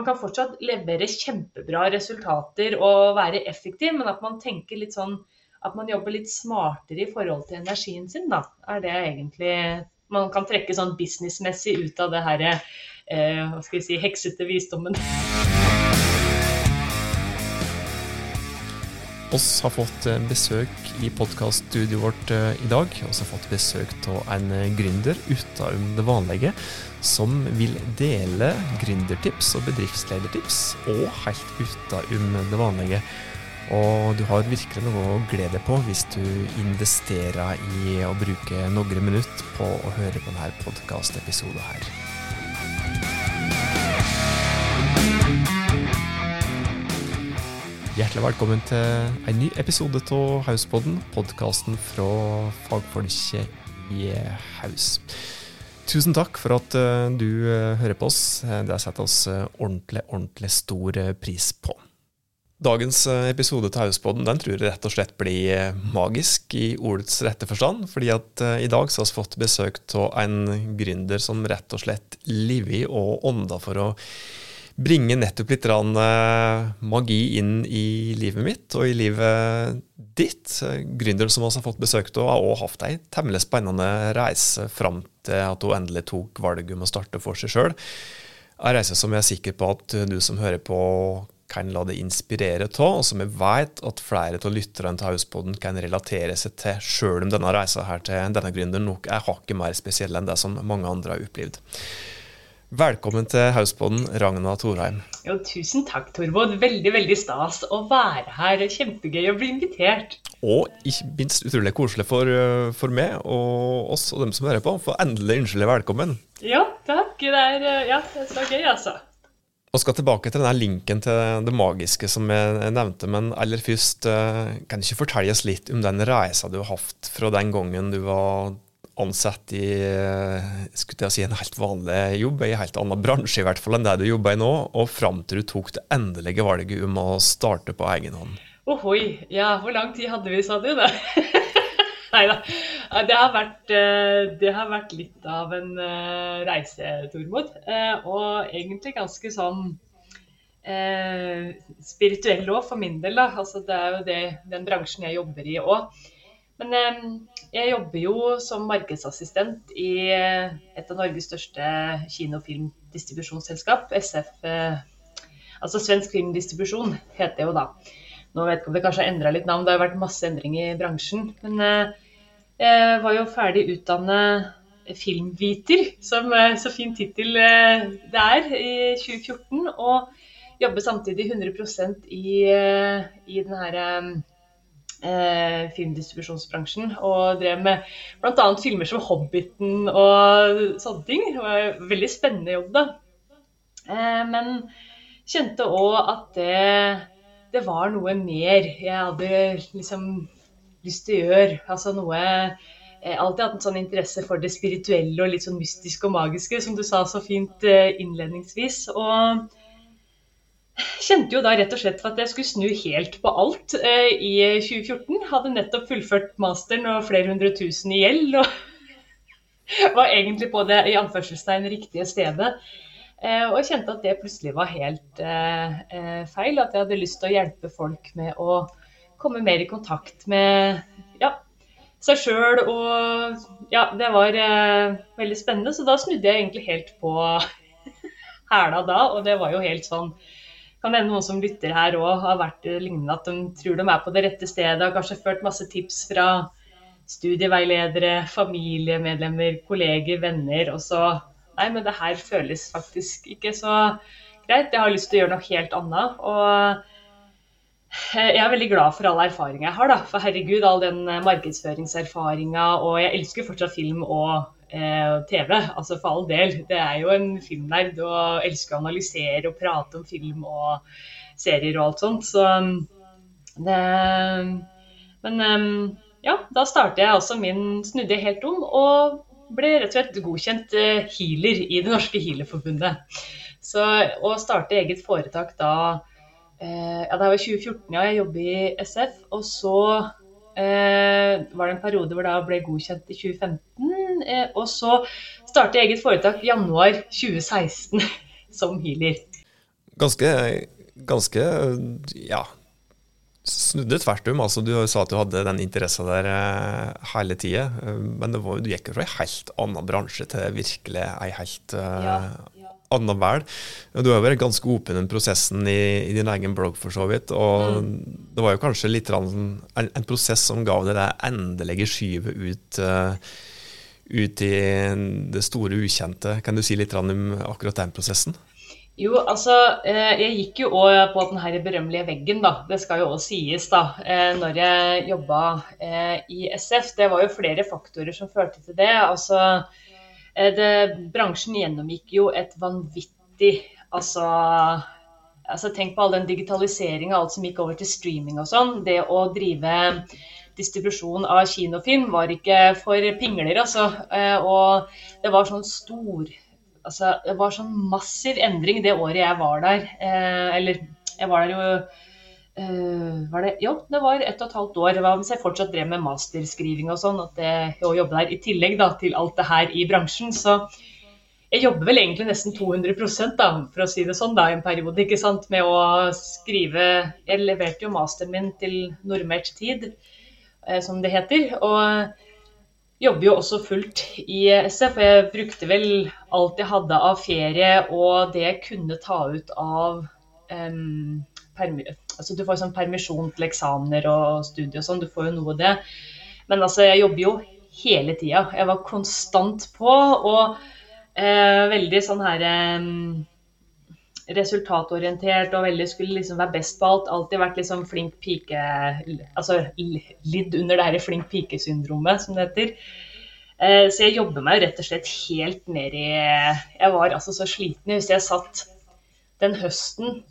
man kan fortsatt levere kjempebra resultater og være effektiv, men at man tenker litt sånn at man jobber litt smartere i forhold til energien sin, da. Er det egentlig Man kan trekke sånn businessmessig ut av det her eh, hva skal vi si, heksete visdommen. Oss har fått eh, besøk i podkaststudioet vårt eh, i dag. Vi har fått besøk av en eh, gründer utenom det vanlige, som vil dele gründertips og bedriftsledertips, og helt utenom det vanlige. Og du har virkelig noe å glede deg på hvis du investerer i å bruke noen minutter på å høre på denne podkastepisoden her. Hjertelig velkommen til en ny episode av Hauspodden, podkasten fra fagfolket i Haus. Tusen takk for at eh, du eh, hører på oss. Det setter oss eh, ordentlig, ordentlig stor pris på. Dagens episode til Hauspodden den tror jeg rett og slett blir magisk i ordets rette forstand. fordi at i dag så har vi fått besøk av en gründer som rett og slett lever og ånder for å bringe nettopp litt magi inn i livet mitt og i livet ditt. Gründeren som også har fått besøk av, har også hatt ei temmelig spennende reise fram til at hun endelig tok valget om å starte for seg sjøl. En reise som jeg er sikker på at du som hører på, kan la deg inspirere av, og som jeg vet at flere av lytterne til Hauspodden kan relatere seg til, sjøl om denne reisa til denne gründeren nok er hakket mer spesiell enn det som mange andre har opplevd. Velkommen til Hausboden, Ragna Thorheim. Jo, tusen takk, Torvod. Veldig veldig stas å være her. Kjempegøy å bli invitert. Og ikke minst utrolig koselig for, eh, for meg og oss og dem som hører på. For endelig ønskelig velkommen. Ja, takk. Det er, eh, ja, det er så gøy, altså. Vi skal tilbake til denne linken til det magiske som jeg nevnte, men aller først, eh, kan du ikke fortelle oss litt om den reisa du har hatt fra den gangen du var ansatt i skulle jeg si, en helt vanlig jobb, i en helt annen bransje i hvert fall enn det du jobber i nå, og fram til du tok det endelige valget om å starte på egen hånd? Ohoi. Ja, hvor lang tid hadde vi, sa du? da? Nei da. Det, eh, det, har vært litt av en uh, reise, Tormod. Uh, og egentlig ganske sånn spirituell òg, for min del. da. Altså, det er jo det, den bransjen jeg jobber i òg. Men eh, jeg jobber jo som markedsassistent i eh, et av Norges største kinofilmdistribusjonsselskap, SF. Eh, altså Svensk Filmdistribusjon heter det jo da. Nå vet ikke om det kanskje har endra litt navn, det har vært masse endring i bransjen. Men jeg var jo ferdig utdannet filmviter, som så fin tittel det er, i 2014. Og jobber samtidig 100% i, i den herre eh, filmdistribusjonsbransjen. Og drev med bl.a. filmer som 'Hobbiten' og sånne ting. Det var en veldig spennende jobb, da. Eh, men kjente òg at det, det, var noe mer jeg hadde liksom lyst til å gjøre. Altså noe jeg har alltid hatt en sånn interesse for det spirituelle og litt sånn mystiske og magiske, som du sa så fint eh, innledningsvis. Og kjente jo da rett og slett at jeg skulle snu helt på alt eh, i 2014. Hadde nettopp fullført masteren og flere hundre tusen i gjeld. Og var egentlig på det i anførselstegn riktige stedet. Eh, og kjente at det plutselig var helt eh, eh, feil. At jeg hadde lyst til å hjelpe folk med å komme mer i kontakt med ja, seg sjøl. Og ja, det var eh, veldig spennende. Så da snudde jeg egentlig helt på hæla da. Og det var jo helt sånn kan hende noen som lytter her òg har vært lignende, at de tror de er på det rette stedet. Har kanskje ført masse tips fra studieveiledere, familiemedlemmer, kolleger, venner. Og så Nei, men det her føles faktisk ikke så greit. Jeg har lyst til å gjøre noe helt annet. Og jeg er veldig glad for all erfaringa jeg har, da. For herregud, all den markedsføringserfaringa. Og jeg elsker fortsatt film og eh, TV. Altså for all del. Det er jo en filmnerd og elsker å analysere og prate om film og serier og alt sånt. Så um, det Men um, ja, da startet jeg altså min Snudde helt om og ble rett og slett godkjent uh, healer i Det norske healerforbundet. Så å starte eget foretak da eh, Ja, det var 2014, ja. Jeg jobber i SF. Og så eh, var det en periode hvor da ble godkjent i 2015. Eh, og så startet jeg eget foretak januar 2016 som healer. ganske, ganske ja, snudde tvert om. Altså, du sa at du hadde den interessen der eh, hele tida, eh, men var, du gikk jo fra en helt annen bransje til virkelig ei helt ja, ja. annen verden. Du har vært ganske åpen om prosessen i, i, din egen blogg, for så vidt. Og mm. det var jo kanskje litt en, en, prosess som ga deg det endelige skyvet ut, uh, ut i det store ukjente. Kan du si litt om akkurat den prosessen? Jo, altså, eh, jeg gikk jo òg på den berømmelige veggen, da. Det skal jo òg sies, da. Eh, når jeg jobba eh, i SF. Det var jo flere faktorer som førte til det. Altså, det, bransjen gjennomgikk jo et vanvittig Altså, altså tenk på all den digitaliseringa, alt som gikk over til streaming og sånn. Det å drive distribusjon av kinofilm var ikke for pingler, altså. Og det var sånn stor altså, det var sånn massiv endring det året jeg var der. Eh, eller jeg var der jo eh, var det, Jo, det var ett og et halvt år. Hva mens jeg fortsatt drev med masterskriving og sånn. At jeg jobbet der i tillegg da, til alt det her i bransjen. Så jeg jobber vel egentlig nesten 200% da, for å si det sånn, da, en periode. ikke sant, Med å skrive Jeg leverte jo masteren min til normert tid, eh, som det heter. og jobber jo også fullt i SF. og Jeg brukte vel alt jeg hadde av ferie og det jeg kunne ta ut av um, altså Du får sånn permisjon til eksamener og studie og sånn, du får jo noe av det. Men altså, jeg jobber jo hele tida. Jeg var konstant på og uh, veldig sånn her eh, resultatorientert og veldig skulle liksom være best på alt. Alltid vært liksom flink pike Altså lidd under det her flink pike-syndromet, som det heter. Eh, så jeg jobber meg rett og slett helt ned i Jeg var altså så sliten. Husker jeg satt den høsten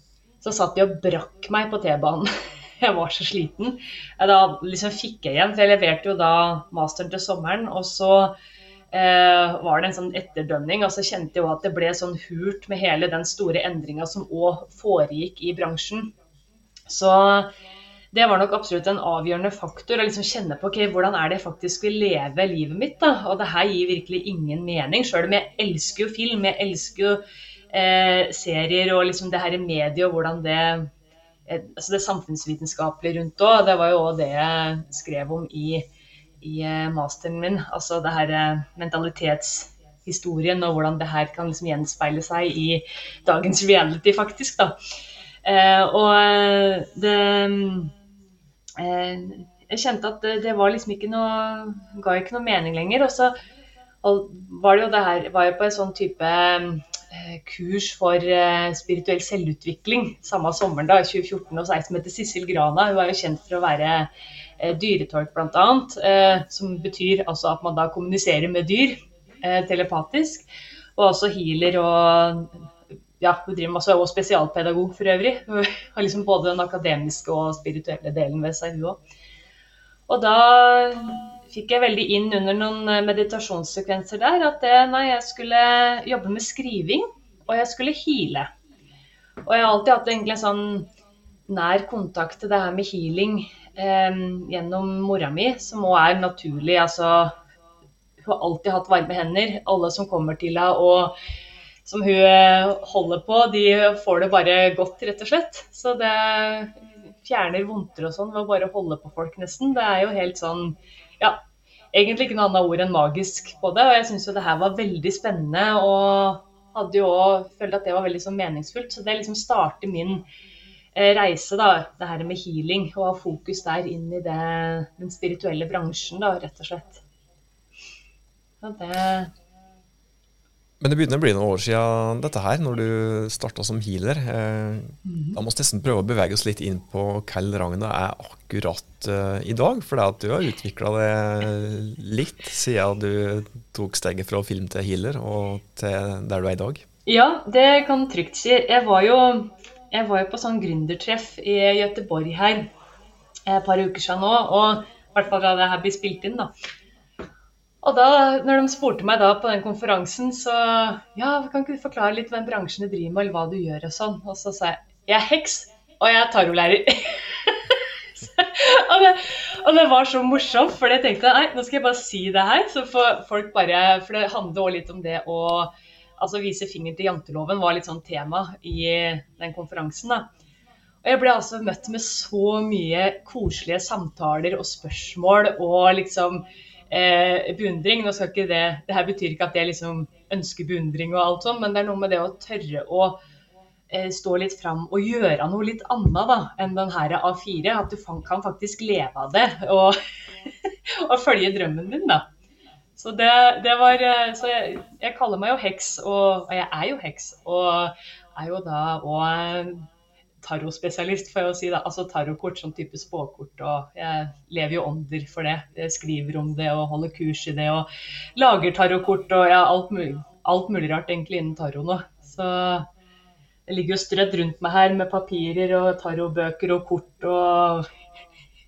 så satt de og brakk meg på T-banen. Jeg var så sliten. Da liksom fikk jeg igjen, for jeg leverte jo da masteren til sommeren. Og så eh, var det en sånn etterdønning. Og så kjente jeg jo at det ble sånn hult med hele den store endringa som òg foregikk i bransjen. Så det var nok absolutt en avgjørende faktor. Å liksom kjenne på okay, hvordan er det jeg faktisk vil leve livet mitt. da, Og det her gir virkelig ingen mening. Sjøl om jeg elsker jo film, jeg elsker jo eh, serier og liksom det her i mediet og hvordan det eh, altså det samfunnsvitenskapelige rundt òg. Det var jo òg det jeg skrev om i i eh, masteren min. Altså det her eh, mentalitetshistorien og hvordan det her kan liksom gjenspeile seg i dagens reality, faktisk. da. Eh, og det Jeg kjente at det, var liksom ikke noe Ga ikke noe mening lenger. Og så var det jo det her Var jeg på en sånn type kurs for spirituell selvutvikling samme sommeren, da, 2014, hos ei som heter Sissel Grana. Hun var jo kjent for å være dyretolk bl.a., eh, som betyr altså at man da kommuniserer med dyr eh, telepatisk. Og også healer og ja, hun driver masse, og spesialpedagog for øvrig. Hun har liksom både den akademiske og spirituelle delen ved seg, hun òg. Og da fikk jeg veldig inn under noen meditasjonssekvenser der at det, nei, jeg skulle jobbe med skriving, og jeg skulle heale. Og jeg har alltid hatt egentlig en sånn nær kontakt til det her med healing eh, gjennom mora mi, som òg er naturlig. Altså, hun har alltid hatt varme hender. Alle som kommer til henne og som hun eh, holder på, de får det bare godt, rett og slett. Så det fjerner vondter og sånn ved å bare holde på folk, nesten. Det er jo helt sånn Ja, egentlig ikke noe annet ord enn magisk på det. Og jeg syns jo det her var veldig spennende. og hadde jo òg følt at det var veldig sånn meningsfullt. Så det liksom starter min reise, da, det her med healing, og ha fokus der inn i det, den spirituelle bransjen, da, rett og slett. Ja, det men det begynner å bli noen år siden dette her, når du starta som healer. Eh, mm. Da må vi nesten prøve å bevege oss litt inn på hva Ragna er akkurat uh, i dag. For det at du har utvikla det litt siden du tok steget fra film til healer og til der du er i dag. Ja, det kan trygt si. Jeg var jo jeg var jo på sånn gründertreff i Gøteborg her eh, et par uker siden nå. Og i hvert fall da det her blir spilt inn, da. Og da når de spurte meg da på den konferansen, så Ja, kan ikke du forklare litt hvem bransjen du driver med, eller hva du gjør og sånn? Og så sa jeg jeg er heks, og jeg er tarolærer. og, det, og, det, var så morsomt, for jeg tenkte nei, nå skal jeg bare si det her. Så får folk bare For det handler òg litt om det å altså vise fingeren til janteloven var litt sånn tema i den konferansen. da. Og jeg ble altså møtt med så mye koselige samtaler og spørsmål og liksom eh, beundring. Nå skal ikke det, det her betyr ikke at jeg liksom ønsker beundring og alt sånn, men det er noe med det å tørre å eh, stå litt fram og gjøre noe litt annet da, enn den her A4. At du kan faktisk leve av det og, og følge drømmen din, da. Så det, det var eh, Så jeg, jeg, kaller meg jo heks, og, og jeg er jo heks. Og er jo da òg tarotspesialist, får jeg jo si. da, altså Tarotkort, sånn type spåkort. og Jeg lever jo ånder for det. Jeg skriver om det og holder kurs i det. Og lager tarotkort og ja, alt mulig, alt mulig rart egentlig innen tarot nå. Så det ligger jo strødd rundt meg her med papirer og tarotbøker og kort og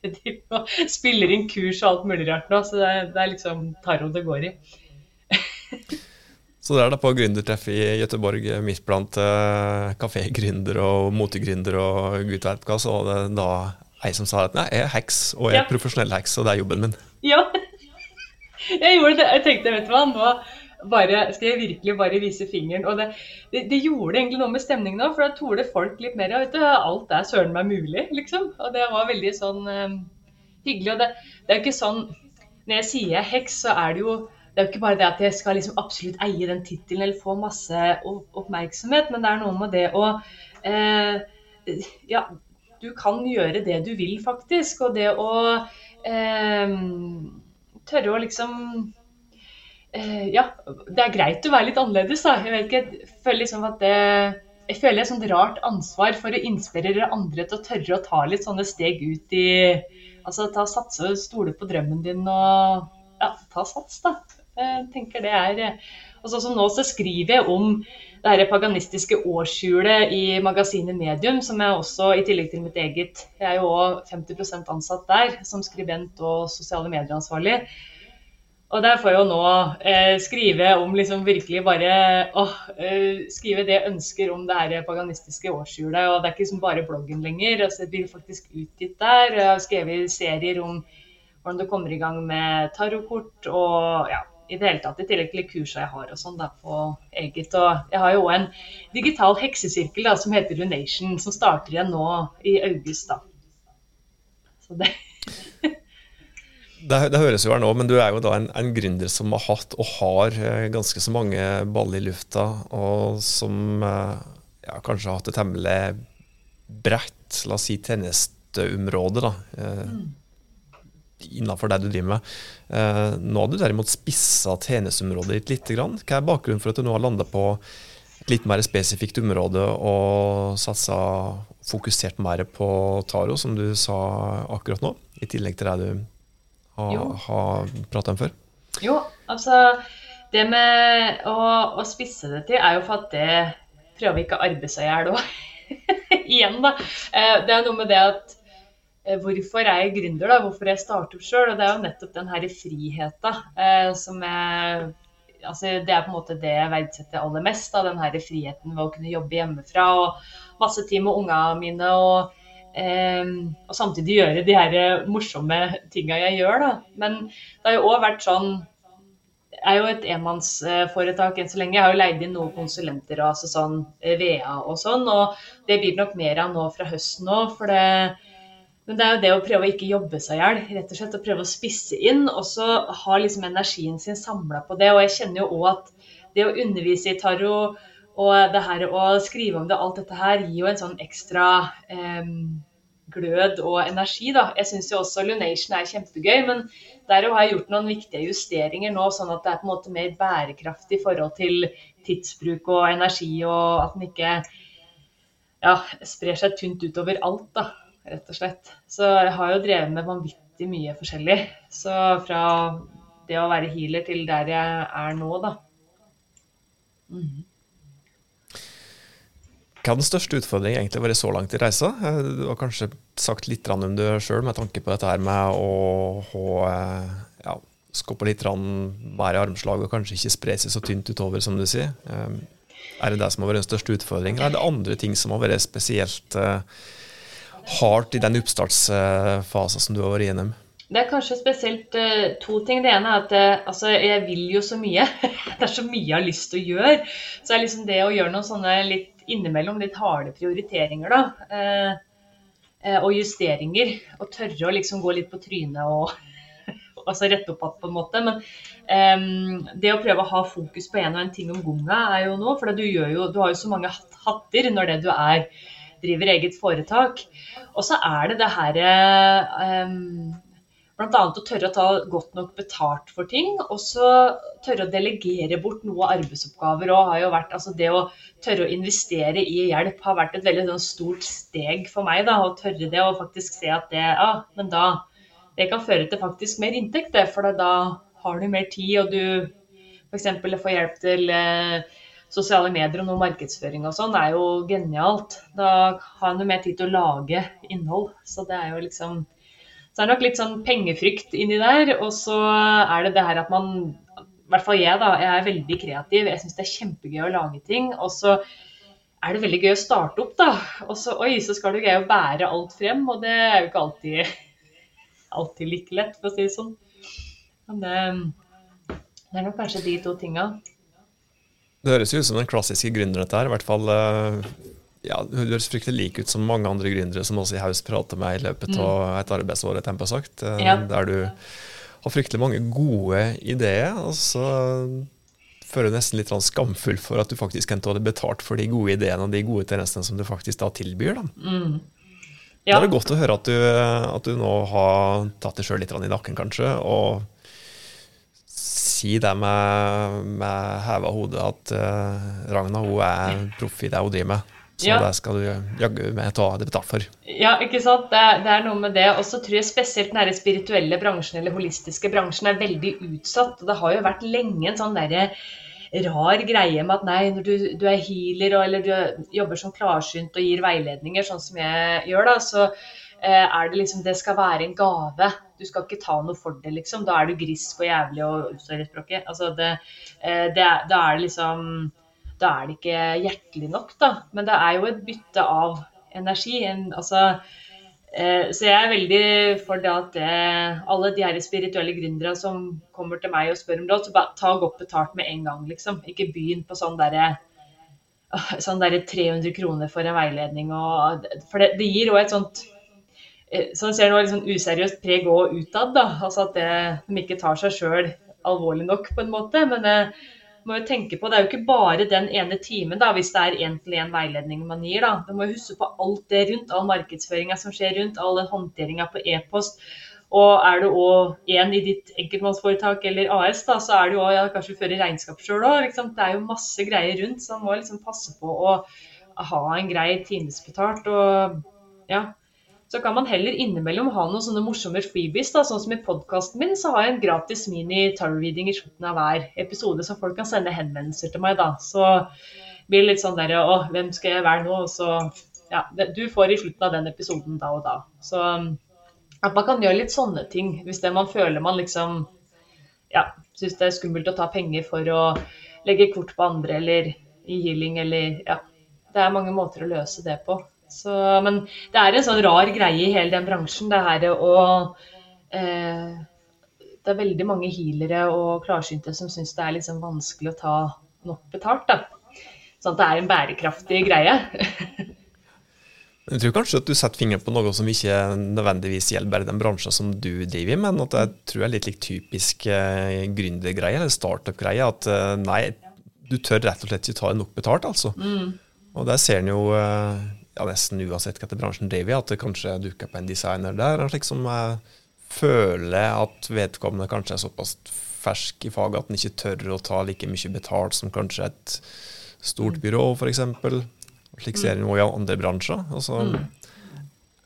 jeg spiller inn kurs og alt mulig rart nå, så det er, det er liksom taro det går i. Så det er da på gründertreff i Gøteborg, midt blant uh, kafégründere og motegründere og gud veit hva, så det da ei som sa at nei, jeg er heks, og jeg er ja. profesjonell heks, og det er jobben min. Ja, jeg gjorde det. Jeg tenkte, vet du hva, nå bare, skal jeg virkelig bare vise fingeren. Og det, det, det gjorde egentlig noe med stemningen òg, for da torde folk litt mer. Vet du, alt er søren meg mulig, liksom. Og det var veldig sånn um, hyggelig. Og det, det er jo ikke sånn Når jeg sier heks, så er det jo det er jo ikke bare det at jeg skal liksom absolutt eie den tittelen eller få masse oppmerksomhet, men det er noe med det å eh, Ja, du kan gjøre det du vil, faktisk. Og det å eh, tørre å liksom Ja, det er greit å være litt annerledes, da. Jeg vet ikke, jeg føler liksom at det jeg føler et sånt rart ansvar for å inspirere andre til å tørre å ta litt sånne steg ut i Altså ta satse og stole på drømmen din og ja, ta sats, da. Jeg tenker det er eh, og sånn som Nå så skriver jeg om det her paganistiske årshjulet i magasinet Medium, som jeg også, i tillegg til mitt eget Jeg er jo òg 50% ansatt der som skribent og sosiale medieansvarlig. Og der får jeg jo nå eh, skrive om liksom virkelig bare åh, eh, Skrive det jeg ønsker om det her paganistiske årshjulet. Og det er ikke liksom bare bloggen lenger. altså Det blir faktisk utgitt der. Jeg har skrevet serier om hvordan du kommer i gang med tarotkort og ja, i det hele tatt. I tillegg til kursa jeg har og sånn da, på eget. Og jeg har jo òg en digital heksesirkel da, som heter Lunation, som starter igjen nå i august. da. Så det det, det, høres jo her nå, men du er jo da en, en gründer som har hatt og har eh, ganske så mange baller i lufta, og som eh, ja, kanskje har hatt et temmelig bredt, la oss si, tjenesteområde. da. Eh, mm innenfor det du driver med. Nå har du derimot spissa tjenesteområdet ditt litt. Grann. Hva er bakgrunnen for at du nå har landa på et litt mer spesifikt område og satsa fokusert mer på taro, som du sa akkurat nå, i tillegg til det du har, ha prata om før? Jo, altså det med å, å, spisse det til er jo for at det prøver ikke å arbeide seg i hjel òg. Igjen, da. Eh, det er noe med det at Eh, hvorfor er jeg gründer, da? Hvorfor jeg starter opp sjøl? Det er jo nettopp den her friheten eh, som jeg altså Det er på en måte det jeg verdsetter aller mest. Da, den her friheten ved å kunne jobbe hjemmefra og masse tid med ungene mine. Og, eh, og, samtidig gjøre de her morsomme tinga jeg gjør. Da. Men det har jo òg vært sånn jeg er jo et enmannsforetak enn så lenge. Jeg har jo leid inn noen konsulenter og altså sånn eh, VA og sånn. Og det blir nok mer av nå fra høsten òg. For det, men det er jo det å prøve å ikke jobbe seg i hjel, rett og slett. Å prøve å spisse inn, og så ha liksom energien sin samla på det. Og jeg kjenner jo òg at det å undervise i tarot og det her å skrive om det, alt dette her, gir jo en sånn ekstra eh, glød og energi, da. Jeg syns jo også Lunation er kjempegøy, men der har jeg gjort noen viktige justeringer nå, sånn at det er på en måte mer bærekraftig i forhold til tidsbruk og energi, og at den ikke ja, sprer seg tynt utover alt, da rett og slett. Så jeg har jo drevet med vanvittig mye forskjellig. Så fra det å være healer til der jeg er nå, da. Mm. Hva er den største utfordringen egentlig vært så langt i reisa? Du har kanskje sagt litt om det sjøl med tanke på dette her med å ha ja, skoppe litt i armslag og kanskje ikke spre seg så tynt utover, som du sier. Er det det som har vært den største utfordringen, eller er det andre ting som har vært spesielt hardt i den oppstartsfasen som du har vært gjennom? Det er kanskje spesielt to ting. Det ene er at altså, jeg vil jo så mye. det er så mye jeg har lyst til å gjøre. Så er liksom det å gjøre noen sånne litt innimellom litt harde prioriteringer, da. Eh, og justeringer. Og tørre å liksom gå litt på trynet og altså rette opp igjen, på en måte. Men eh, det å prøve å ha fokus på en og en ting om gonga er jo nå. For du, jo, du har jo så mange hatter når det du er driver eget foretak. Og så er det det herre um, Bl.a. å tørre å ta godt nok betalt for ting, og så tørre å delegere bort noe arbeidsoppgaver. Og har jo vært, altså det å tørre å investere i hjelp har vært et veldig sånn, stort steg for meg. da, Å tørre det og faktisk se at det, ja, men da, det kan føre til faktisk mer inntekt, det, for da har du mer tid, og du f.eks. får hjelp til eh, sosiale medier og noe markedsføring og sånn, er jo genialt. Da har du mer tid til å lage innhold. Så det er jo liksom så er det nok litt sånn pengefrykt inni der. Og så er det det her at man, i hvert fall jeg, da, jeg er veldig kreativ. Jeg syns det er kjempegøy å lage ting. Og så er det veldig gøy å starte opp, da. Og så oi, så skal du greie å bære alt frem. Og det er jo ikke alltid, alltid like lett, for å si det sånn. Men det, det er nok kanskje de to tinga. Det høres jo ut som den klassiske gründeren, dette her. I hvert fall eh, ja, Hun høres fryktelig like ut som mange andre gründere som også i Haus prater med i løpet av mm. et arbeidsår, tempo sagt, eh, ja. der du har fryktelig mange gode ideer. og så føler du nesten litt skamfull for at du faktisk kan ta det betalt for de gode ideene og de gode tjenestene som du faktisk da tilbyr. Da. Mm. Ja. Da er det godt å høre at du, at du nå har tatt deg sjøl litt i nakken, kanskje, og si det med, med heva hode at uh, Ragna hun er proff i det hun driver med. Så ja. det skal du jaggu meg ta det betalt for. Ja, ikke sant. Det er, det er noe med det. Og så tror jeg spesielt den spirituelle bransjen eller holistiske bransjen er veldig utsatt. Det har jo vært lenge en sånn derre rar greie med at nei, når du, du er healer og, eller du jobber som klarsynt og gir veiledninger, sånn som jeg gjør, da, så eh, er det liksom Det skal være en gave. Du skal ikke ta noe for det, liksom. Da er du grisk og jævlig og sorry språket. Altså det, eh, det, da er det liksom da er det ikke hjertelig nok, da. Men det er jo et bytte av energi. En, altså, eh, så jeg er veldig for det at det, alle de her spirituelle gründere som kommer til meg og spør om råd, så bare ta godt betalt med en gang, liksom. Ikke begynn på sånn derre sånn der 300 kroner for en veiledning. Og, for det, det gir òg et sånt eh, sånn ser noe liksom useriøst preg òg utad. altså At det, de ikke tar seg sjøl alvorlig nok, på en måte. Men eh, må jo tenke på, Det er jo ikke bare den ene timen da, hvis det er én-til-én veiledning man gir. da. Du må jo huske på alt det rundt, all markedsføringa som skjer rundt, all den håndteringa på e-post. Og er du òg én i ditt enkeltmannsforetak eller AS, da, så er du òg ja, kanskje fører regnskap sjøl òg. Liksom. Det er jo masse greier rundt, så man må liksom passe på å ha en grei timesbetalt. Og ja, så kan man heller innimellom ha noen sånne morsomme freebies. Da. Sånn som i podkasten min, så har jeg en gratis mini-tarot-reading i slutten av hver episode, så folk kan sende henvendelser til meg. da. Så blir det litt sånn derre Å, hvem skal jeg være nå? Og så Ja, du får i slutten av den episoden da og da. Så at man kan gjøre litt sånne ting hvis det man føler man liksom ja, syns det er skummelt å ta penger for å legge kort på andre eller i healing eller ja. Det er mange måter å løse det på. Så, men det er en sånn rar greie i hele den bransjen, det her å eh, Det er veldig mange healere og klarsynte som syns det er liksom vanskelig å ta nok betalt. da. Sånn at det er en bærekraftig greie. Jeg tror kanskje at du setter fingeren på noe som ikke nødvendigvis gjelder bare den bransjen som du driver i, men at jeg tror det er litt like typisk eh, gründergreie eller startup-greie. At eh, nei, du tør rett og slett ikke ta nok betalt, altså. Mm. Og der ser en jo eh, ja, nesten uansett hva bransjen driver i, at det kanskje dukker opp en designer der slik som jeg føler at vedkommende kanskje er såpass fersk i faget at han ikke tør å ta like mye betalt som kanskje et stort mm. byrå, f.eks. Slik ser en jo i andre bransjer. Altså,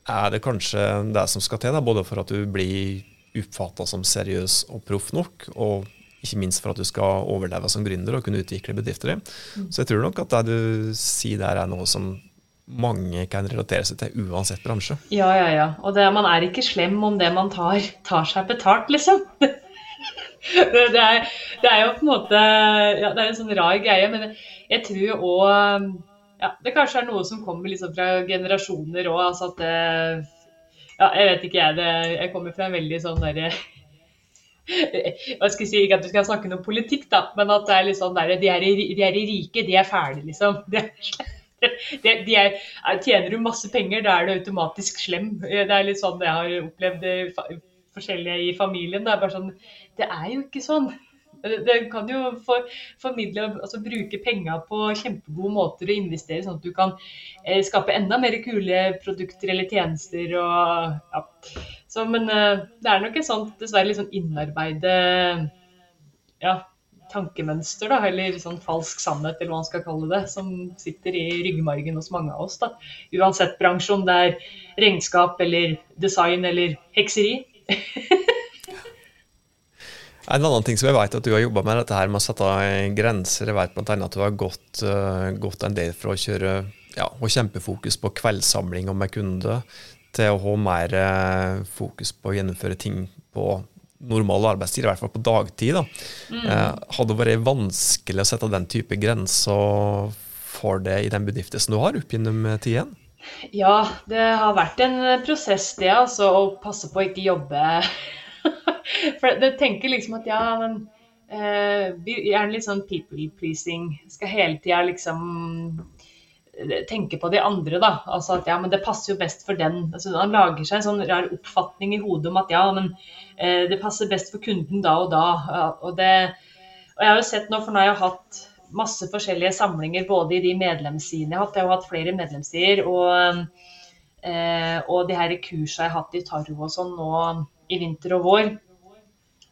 er det kanskje det som skal til, da, både for at du blir oppfatta som seriøs og proff nok, og ikke minst for at du skal overleve som gründer og kunne utvikle bedrifter i. Mm. Så jeg tror nok at det du sier der, er noe som mange kan relatere seg til uansett bransje. Ja, ja, ja. Og det, man er ikke slem om det man tar, tar seg betalt, liksom. det, det, er, det, er, jo på en måte ja, Det er en sånn rar greie, men jeg tror òg ja, Det kanskje er noe som kommer liksom fra generasjoner òg. Altså at det, Ja, jeg vet ikke, jeg. Det, jeg kommer fra en veldig sånn derre hva skal jeg si, Ikke at du skal snakke noe politikk, da, men at det er litt sånn der, de er, de er rike, de er ferdige, liksom. De, de, de er, tjener du masse penger, da er du automatisk slem. Det er litt sånn jeg har opplevd forskjellige i familien. Det er bare sånn Det er jo ikke sånn. Den kan jo for, formidle, altså bruke penger på kjempegode måter å investere, sånn at du kan eh, skape enda mer kule produkter eller tjenester. Og, ja. Så, men eh, det er nok et sånt dessverre litt sånn innarbeide ja, tankemønster, da, eller sånn falsk sannhet, eller hva man skal kalle det, som sitter i ryggmargen hos mange av oss. da. Uansett bransje, om det er regnskap eller design eller hekseri. En annen ting som jeg vet at du har jobba med, dette her med å sette grenser. Jeg vet bl.a. at du har gått, uh, gått, en del fra å kjøre ja, og kjempefokus på kveldssamling med kunder, til å ha mer uh, fokus på å gjennomføre ting på normal arbeidstid, i hvert fall på dagtid. Da. Mm. Uh, hadde det vært vanskelig å sette den type grenser for det i den bedriften som du har opp gjennom tiden? Ja, det har vært en prosess det, altså, å passe på å ikke jobbe For jeg tenker liksom at ja, men eh, vi er en litt sånn people pleasing. Skal hele tida liksom eh, tenke på de andre, da. Altså at ja, men det passer jo best for den. Altså, han lager seg en sånn rar oppfatning i hodet om at ja, men eh, det passer best for kunden da og da. Og, det, og jeg har jo sett nå, for nå har jeg hatt masse forskjellige samlinger både i de medlemssidene jeg har hatt. Jeg har hatt flere medlemssider. Og, eh, og de her kursene jeg har hatt i Taro og sånn nå i vinter og vår.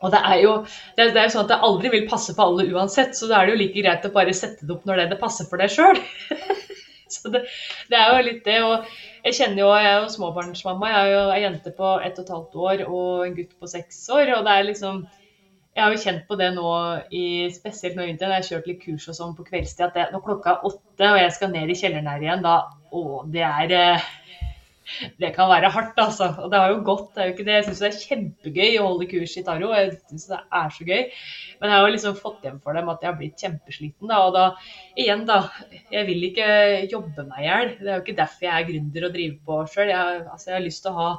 Og det er, jo, det, er, jo sånn at det aldri vil passe for alle uansett, så da er det jo like greit å bare sette det opp når det, det passer for deg sjøl. så det, det, er jo litt det. Og jeg kjenner jo, jeg er jo småbarnsmamma. Jeg er jo ei jente på ett og et halvt år og en gutt på seks år. Og det er liksom Jeg har jo kjent på det nå, i, spesielt nå i vinteren, jeg har kjørt litt kurs og sånn på kveldstid, at det, når klokka er åtte og jeg skal ned i kjelleren her igjen, da Å, det er eh, det kan være hardt, altså. Og det har jo gått. det er jo ikke det. Jeg syns det er kjempegøy å holde kurs i taro. Jeg syns det er så gøy. Men jeg har jo liksom fått hjem for dem at jeg har blitt kjempesliten. Da. Og da, igjen, da. Jeg vil ikke jobbe meg i hjel. Det er jo ikke derfor jeg er gründer og driver på sjøl. Jeg, altså, jeg har lyst til å ha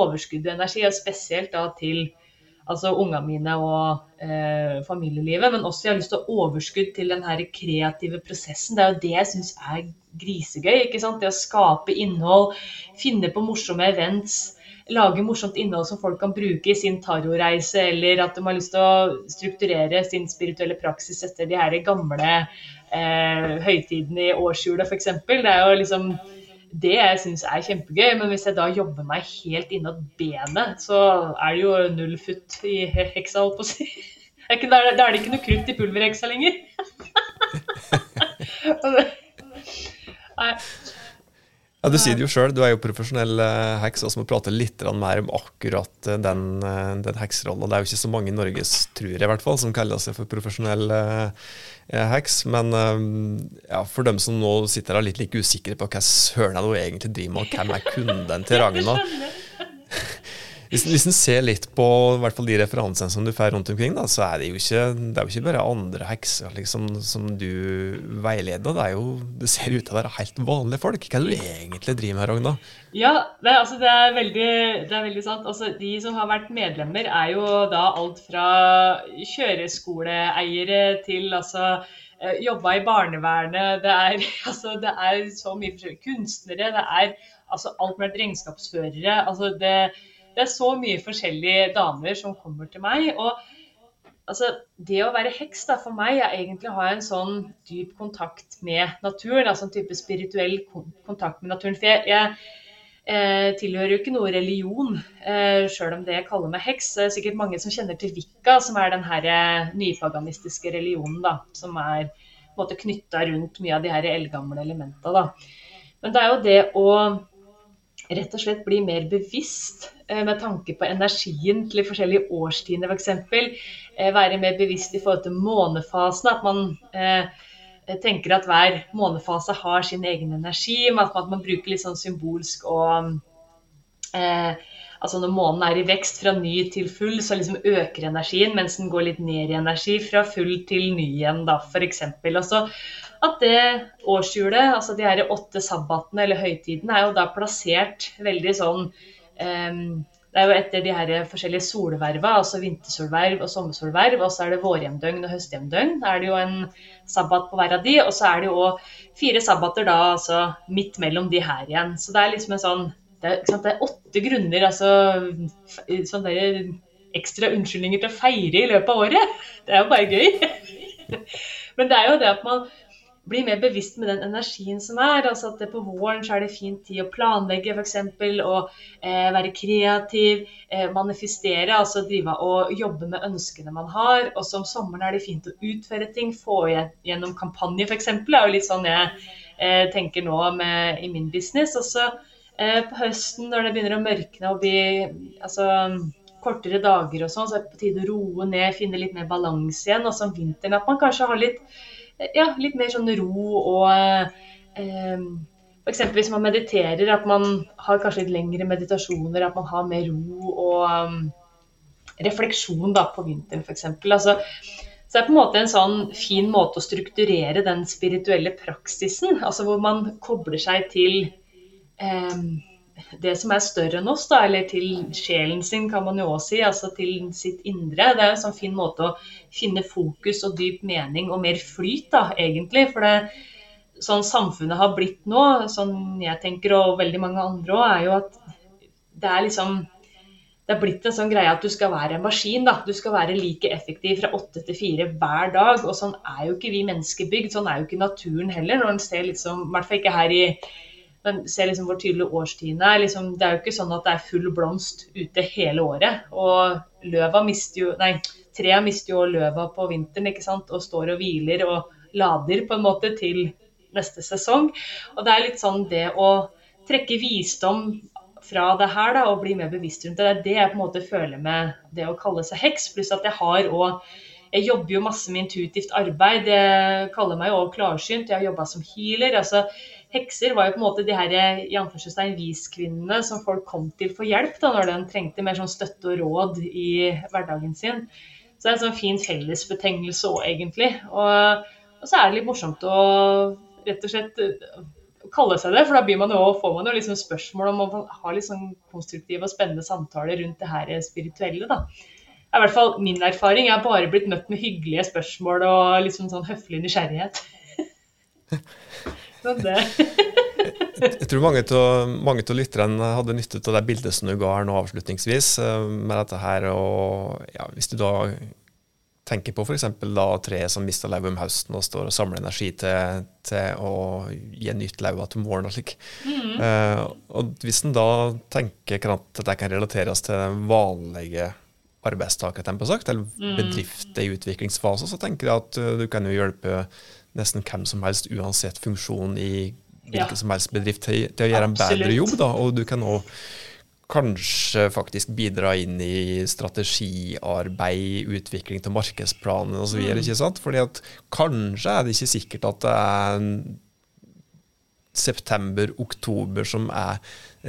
overskudd og energi, og spesielt da til altså ungene mine og eh, familielivet. Men også jeg har lyst til å overskudd til den her kreative prosessen. Det er jo det jeg syns er grisegøy. ikke sant? Det å skape innhold, finne på morsomme events. Lage morsomt innhold som folk kan bruke i sin tarotreise, eller at de har lyst til å strukturere sin spirituelle praksis etter de her gamle eh, høytidene i årshjulet, f.eks. Det er jo liksom det jeg syns er kjempegøy. Men hvis jeg da jobber meg helt innad benet, så er det jo null futt i heksa, holdt på å si. Da er det ikke noe krutt i pulverheksa lenger. Nei. Ja, Du sier det jo sjøl, du er jo profesjonell uh, heks og så må prate litt mer om akkurat eh, den, uh, den heksrollen. Det er jo ikke så mange i Norges, tror jeg i hvert fall, som kaller seg for profesjonell heks. Men ja, for dem som nå sitter der litt like usikre på hva søren er det hun egentlig driver med, og hvem er kunden til Ragna hvis, hvis en ser litt på de referansene som du får rundt omkring, da, så er det jo ikke, det jo ikke bare andre hekser liksom, som du veileder. Det, er jo, det ser ut til å være helt vanlige folk. Hva er det du egentlig driver med, Ragna? Ja, det, altså, det, er veldig, det, er veldig, sant. Altså, de som har vært medlemmer, er jo da alt fra kjøreskoleeiere til altså eh, jobba i barnevernet. Det er, altså, det er så mye forskjellig. Kunstnere. Det er altså alt med regnskapsførere. altså det det er så mye forskjellige damer som kommer til meg. og altså, Det å være heks da, for meg er egentlig å ha en sånn dyp kontakt med naturen. altså En type spirituell kontakt med naturen. For jeg, jeg eh, tilhører jo ikke noe religion, eh, sjøl om det jeg kaller meg heks. Det er sikkert mange som kjenner til Wicca, som er den her eh, nypaganistiske religionen. da, Som er på knytta rundt mye av de her eldgamle elementene. Men det er jo det å rett og slett bli mer bevisst eh, med tanke på energien til de forskjellige årstidene f.eks. Eh, være mer bevisst i forhold til månefasene. At man eh, tenker at hver månefase har sin egen energi. At man, bruker litt sånn symbolsk og Altså når månen er i vekst fra ny til full, så liksom øker energien, mens den går litt ned i energi fra full til ny igjen, da, f.eks. Og så at det årshjulet, altså de her åtte sabbatene eller høytidene, er jo da plassert veldig sånn um, det er jo etter de her forskjellige solverva, altså vintersolverv og sommersolverv, og så er det vårhjemdøgn og høsthjemdøgn. Da er det jo en sabbat på hver av de, og så er det jo fire sabbater da altså midt mellom de her igjen. Så det er liksom en sånn Det er, det er åtte grunner, altså sånn ekstra unnskyldninger til å feire i løpet av året. Det er jo bare gøy. Men det er jo det at man bli mer bevisst med den energien som er. altså at På våren så er det fin tid å planlegge f.eks. Og eh, være kreativ, eh, manifestere, altså drive og jobbe med ønskene man har. Og så om sommeren er det fint å utføre ting, få gjennom kampanje f.eks. Er jo litt sånn jeg eh, tenker nå med, i min business. Og så eh, på høsten når det begynner å mørkne og bli altså, kortere dager og sånn, så er det på tide å roe ned, finne litt mer balanse igjen. Og om vinteren at man kanskje har litt ja, litt mer sånn ro og eh, F.eks. hvis man mediterer, at man har kanskje litt lengre meditasjoner, at man har mer ro og um, refleksjon da, på vinteren f.eks. Altså, så det er på en måte en sånn fin måte å strukturere den spirituelle praksisen, altså hvor man kobler seg til eh, det som er større enn oss, da, eller til sjelen sin, kan man jo også si. Altså til sitt indre. Det er en sånn fin måte å finne fokus og dyp mening og mer flyt, da, egentlig. For det sånn samfunnet har blitt nå, sånn jeg tenker og veldig mange andre òg, er jo at det er liksom det er blitt en sånn greie at du skal være en maskin. da, Du skal være like effektiv fra åtte til fire hver dag. og Sånn er jo ikke vi mennesker bygd. Sånn er jo ikke naturen heller. når en ser liksom, I hvert fall ikke her i men ser liksom hvor tydelig årstiden er. Liksom, det er jo ikke sånn at det er full blomst ute hele året. Og løva mister jo Nei, trea mister jo løva på vinteren ikke sant? og står og hviler og lader på en måte til neste sesong. Og det er litt sånn det å trekke visdom fra det her da, og bli mer bevisst rundt det. Det er det jeg på en måte føler med det å kalle seg heks. Pluss at jeg har òg jeg jobber jo masse med intuitivt arbeid. Jeg kaller meg jo òg klarsynt. Jeg har jobba som healer. altså hekser var jo på en måte de her i anførselstegn viskvinnene som folk kom til for hjelp da, når de trengte mer sånn støtte og råd i hverdagen sin. Så det er en sånn fin fellesbetegnelse òg, egentlig. Og, og, så er det litt morsomt å rett og slett uh, kalle seg det, for da man jo, får man jo liksom spørsmål om å ha litt sånn konstruktive og spennende samtaler rundt det her spirituelle. da. Er i hvert fall min erfaring. Jeg har bare blitt møtt med hyggelige spørsmål og liksom sånn høflig nysgjerrighet. jeg tror mange av, lytterne hadde nytte av det bildet som du ga her nå avslutningsvis, eh, med dette her. Og ja, hvis du da tenker på f.eks. tre som mister lauvet om høsten og står og samler energi til, til å gi nytt lauv til våren og slik. Mm. Uh, og hvis en da tenker at dette kan relateres til den vanlige arbeidstaker, eller mm. bedrifter i utviklingsfase, så tenker jeg at uh, du kan jo hjelpe nesten hvem som helst, uansett funksjon i hvilken ja. som helst bedrift, til, til å gjøre en bedre jobb. Da. Og du kan òg kanskje faktisk bidra inn i strategiarbeid, utvikling til markedsplanen osv. Mm. Fordi at kanskje er det ikke sikkert at det er september-oktober som er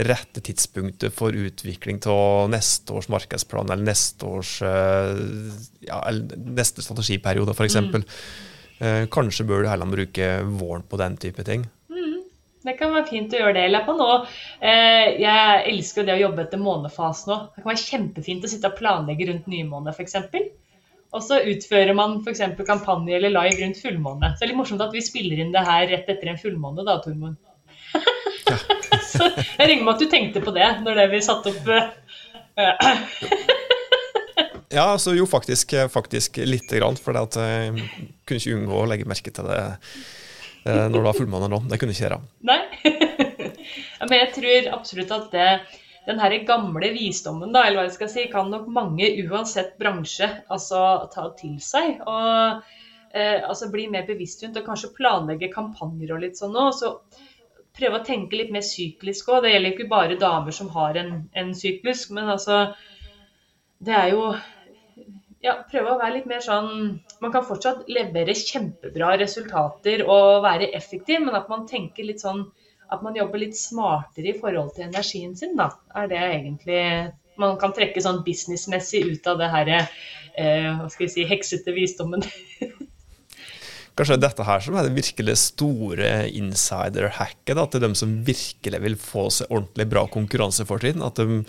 rette tidspunktet for utvikling av neste års markedsplan eller neste års eh, ja, eller neste strategiperiode, f.eks. Mm. Eh, kanskje bør du heller bruke våren på den type ting. Mm, det kan være fint å gjøre det. Eller på nå. Eh, jeg elsker det å jobbe etter månefasen nå. Det kan være kjempefint å sitte og planlegge rundt nymåne f.eks. Og så utfører man f.eks. kampanje eller live rundt fullmåne. Så det er litt morsomt at vi spiller inn det her rett etter en fullmåne, da, Tormod. Ja. så jeg regner med at du tenkte på det når det vi satte opp uh, Ja, altså jo, faktisk, faktisk lite grann. For jeg eh, kunne ikke unngå å legge merke til det eh, når det var fullmåne nå. Det kunne ikke gjøre. Nei. Men jeg tror absolutt at det, den her gamle visdommen, da, eller hva jeg skal si, kan nok mange, uansett bransje, altså ta til seg. Og eh, altså bli mer bevisst rundt og kanskje planlegge kampanjer og litt sånn òg. Så prøve å tenke litt mer syklisk òg. Det gjelder ikke bare damer som har en, en syklus, men altså Det er jo ja, prøve å være litt mer sånn Man kan fortsatt levere kjempebra resultater og være effektiv, men at man tenker litt sånn At man jobber litt smartere i forhold til energien sin, da. Er det egentlig Man kan trekke sånn businessmessig ut av det herre eh, hva skal vi si, heksete visdommen. kanskje dette her som er det virkelig store insider-hacket til dem som virkelig vil få seg ordentlig bra konkurransefortrinn. At de,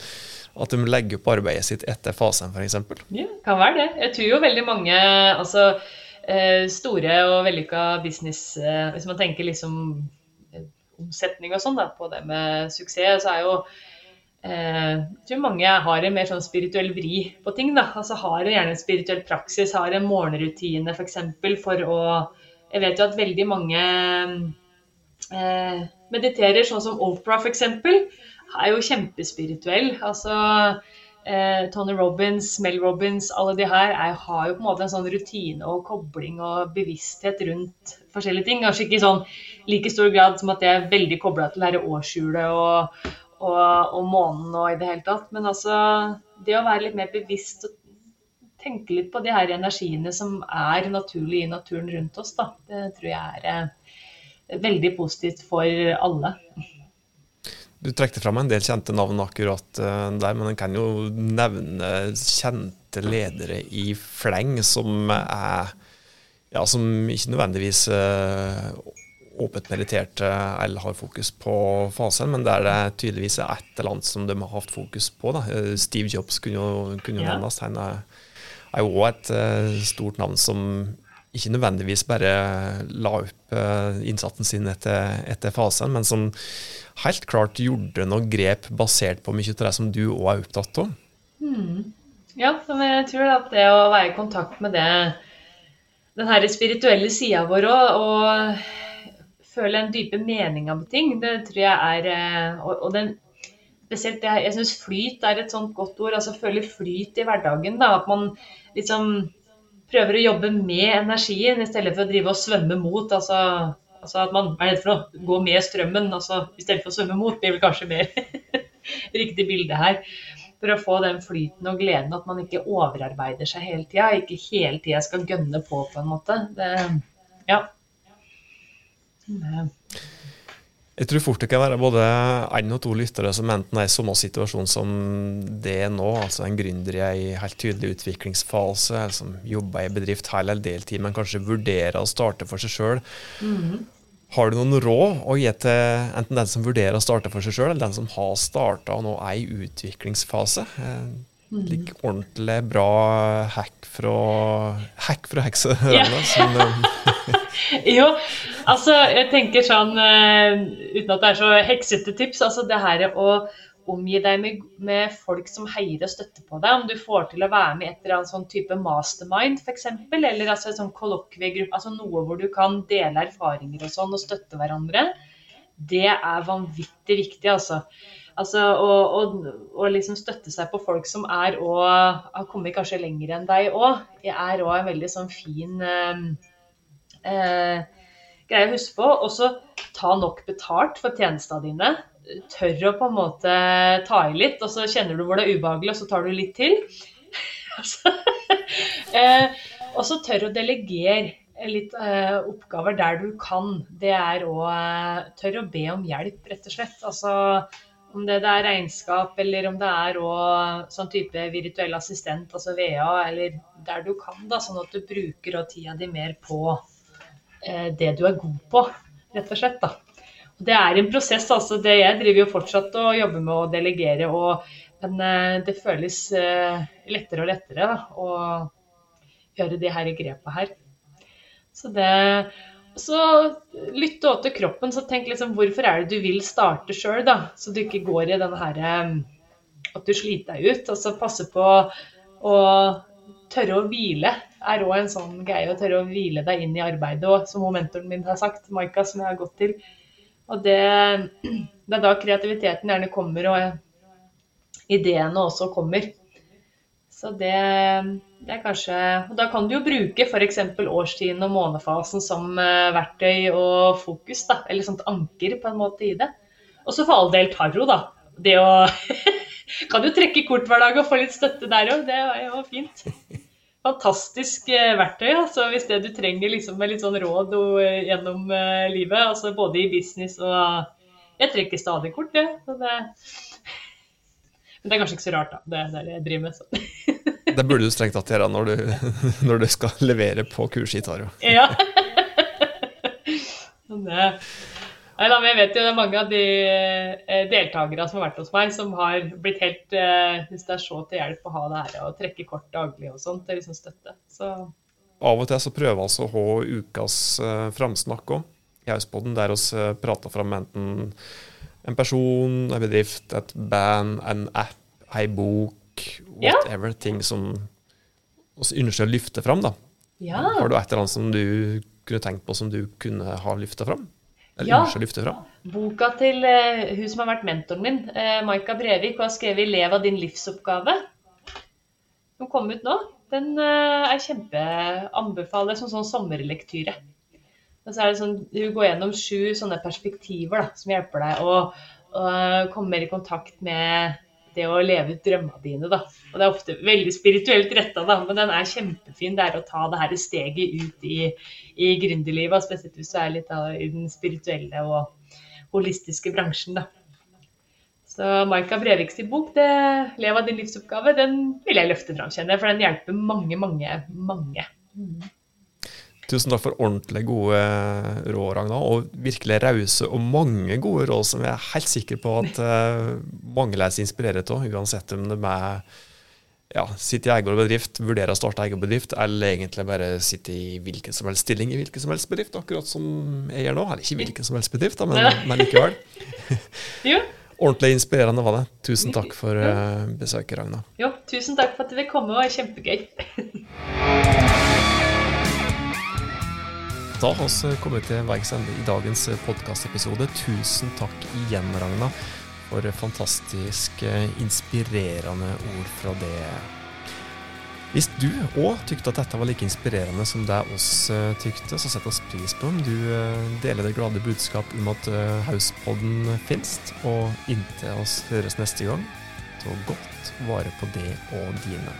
at de legger opp arbeidet sitt etter fasen, f.eks. Ja, kan være det. Jeg tror jo veldig mange altså, eh, store og vellykka business eh, Hvis man tenker liksom eh, omsetning og sånn på det med suksess, så er jo jeg tror mange har en mer sånn spirituell vri på ting. da, altså Har gjerne en spirituell praksis, har en morgenrutine f.eks. For, for å Jeg vet jo at veldig mange eh, mediterer, sånn som Opera f.eks er jo kjempespirituell. Altså, eh, Tony Robins, Mel Robins, alle de her er, har jo på en måte en sånn rutine og kobling og bevissthet rundt forskjellige ting. Kanskje ikke i sånn like stor grad som at jeg er veldig kobla til dette årshjulet og, og, og, månen og i det hele tatt. Men altså det å være litt mer bevisst og tenke litt på de her energiene som er naturlig i naturen rundt oss, da. Det tror jeg er eh, veldig positivt for alle. Du trekte fram en del kjente navn akkurat uh, der, men en kan jo nevne kjente ledere i fleng som er ja, som ikke nødvendigvis uh, åpent mediterte eller har fokus på fasen, men der det tydeligvis er et eller annet som de har hatt fokus på. Da. Eh, Steve Jobs kunne jo, kunne nevnes. Han er, er jo òg et stort navn som ikke nødvendigvis bare la opp innsatsen sin etter, etter fasen, men som helt klart gjorde noen grep basert på mye av det som du òg er opptatt av. Mm. Ja, men jeg tror at det å være i kontakt med det, den her spirituelle sida vår òg, og føle en dype mening med ting, det tror jeg er eh, Og, og den spesielt Jeg, jeg syns flyt er et sånt godt ord. altså Føle flyt i hverdagen. da, At man liksom prøver å jobbe med energien i stedet for å drive og svømme mot. altså Altså at man er redd for å gå med strømmen altså, i stedet for å svømme mot, blir vel kanskje mer riktig bilde her. For å få den flyten og gleden at man ikke overarbeider seg hele tida. Ikke hele tida skal gønne på, på en måte. Det, ja. Det. Jeg tror fort det kan være både én og to lyttere som enten er i samme situasjon som det er nå, altså en gründer i en helt tydelig utviklingsfase, eller som jobber i bedrift hel eller deltid, men kanskje vurderer å starte for seg sjøl. Mm. Har du noen råd å gi til enten den som vurderer å starte for seg sjøl, eller den som har starta og nå er i utviklingsfase? Eh, mm. Like ordentlig bra hack fra hack fra hekseøynene. Yeah. jo, altså jeg tenker sånn, uh, uten at det er så heksete tips, altså det her å omgi deg med, med, folk som heier og støtter på deg. Om du får til å være med i et eller annet sånn type mastermind f.eks., eller altså en sånn kollokviegruppe, altså noe hvor du kan dele erfaringer og sånn og støtte hverandre, det er vanvittig viktig, altså. Altså å liksom støtte seg på folk som er og har kommet kanskje lenger enn deg òg, er òg en veldig sånn fin eh, eh, greie å huske på. Og så ta nok betalt for tjenestene dine tør å på en måte ta i litt, og så kjenner du hvor det er ubehagelig, og så tar du litt til. eh, og så tør å delegere litt eh, oppgaver der du kan. Det er å eh, tør å be om hjelp, rett og slett. Altså om det, det er regnskap, eller om det er også, sånn type virtuell assistent, altså VA, eller der du kan, da, sånn at du bruker tida di mer på det du er god på, rett og slett. da. Det er en prosess. altså det Jeg driver jo fortsatt og jobber med å delegere, og, men eh, det føles eh, lettere og lettere da, å gjøre de her grepet. her. Så det så lytte òg til kroppen. så Tenk liksom hvorfor er det du vil starte sjøl, så du ikke går i den her eh, at du sliter deg ut. Altså passe på å tørre å hvile er òg en sånn greie. Å tørre å hvile deg inn i arbeidet òg, som mentoren min har sagt, Maika, som jeg har gått til. Og det, det er da kreativiteten gjerne kommer, og ideene også kommer. Så det, det, er kanskje Og da kan du jo bruke f.eks. årstiden og månefasen som eh, verktøy og fokus, da. Eller sånt anker på en måte i det. Og så for all del tarro, da. Det å Kan jo trekke kort hver dag og få litt støtte der òg. Det er jo fint fantastisk eh, verktøy. Altså, hvis det du trenger liksom, med litt sånn råd uh, gjennom uh, livet, altså både i business og Jeg trekker stadig kort, det. det. Men det er kanskje ikke så rart, da. Det er det jeg driver med. Så. det burde du strengt tatt gjøre når når du skal levere på kurset i Taro. Ja. Eh, Nei, jeg vet jo det er mange av de eh, deltakere som har vært hos meg, som har blitt helt eh, Hvis det er så til hjelp å ha det her og trekke kort daglig og sånt, det er liksom støtte. Så Av og til så prøver altså å ha ukas uh, framsnakk òg. I Hauspodden der vi prater fram enten en person, en bedrift, et band, en app, ei bok, Ja. whatever. Ting som vi ønsker å løfte fram. da. ja. Har du et eller annet som du kunne tenkt på som du kunne ha løfta fram? Eller Ja. ønsker å løfte fra? Boka til uh, hun som har vært mentoren min, uh, Maika Brevik, hun har skrevet 'Lev av din livsoppgave'. Som kom ut nå. Den uh, er kjempeanbefalt som sånn sommerlektyre. Og så er det sånn, Hun går gjennom sju sånne perspektiver da, som hjelper deg å, å komme mer i kontakt med det å leve ut drømmene dine. da. Og Det er ofte veldig spirituelt retta, da, men den er kjempefin. Det er å ta det her steget ut i, i gründerlivet, spesielt hvis du er litt da, i den spirituelle og holistiske bransjen. da. Så Maika Breviks bok, det, 'Lev av din livsoppgave', den vil jeg løfte fram, kjenner jeg, for den hjelper mange, mange, mange. Tusen takk for ordentlig gode råd, Ragna, og virkelig rause og mange gode råd som jeg er helt sikker på at eh, mange lar seg inspirere av, uansett om de er ja, sitter i egen bedrift, vurderer å starte egen bedrift, eller egentlig bare sitter i hvilken som helst stilling i hvilken som helst bedrift, akkurat som jeg gjør nå. Eller ikke hvilken som helst bedrift, da, men, men likevel. Ordentlig inspirerende var det. Tusen takk for eh, besøket, Ragna. jo, tusen takk for at du vil komme, det var kjempegøy. Da har vi kommet til veis ende i dagens podkastepisode. Tusen takk igjen, Ragna, for fantastisk eh, inspirerende ord fra det. Hvis du òg tykte at dette var like inspirerende som det oss eh, tykte, så setter oss pris på om du eh, deler det glade budskap om at eh, Hauspodden finnes. Og inntil oss høres neste gang, ta godt vare på det og dine.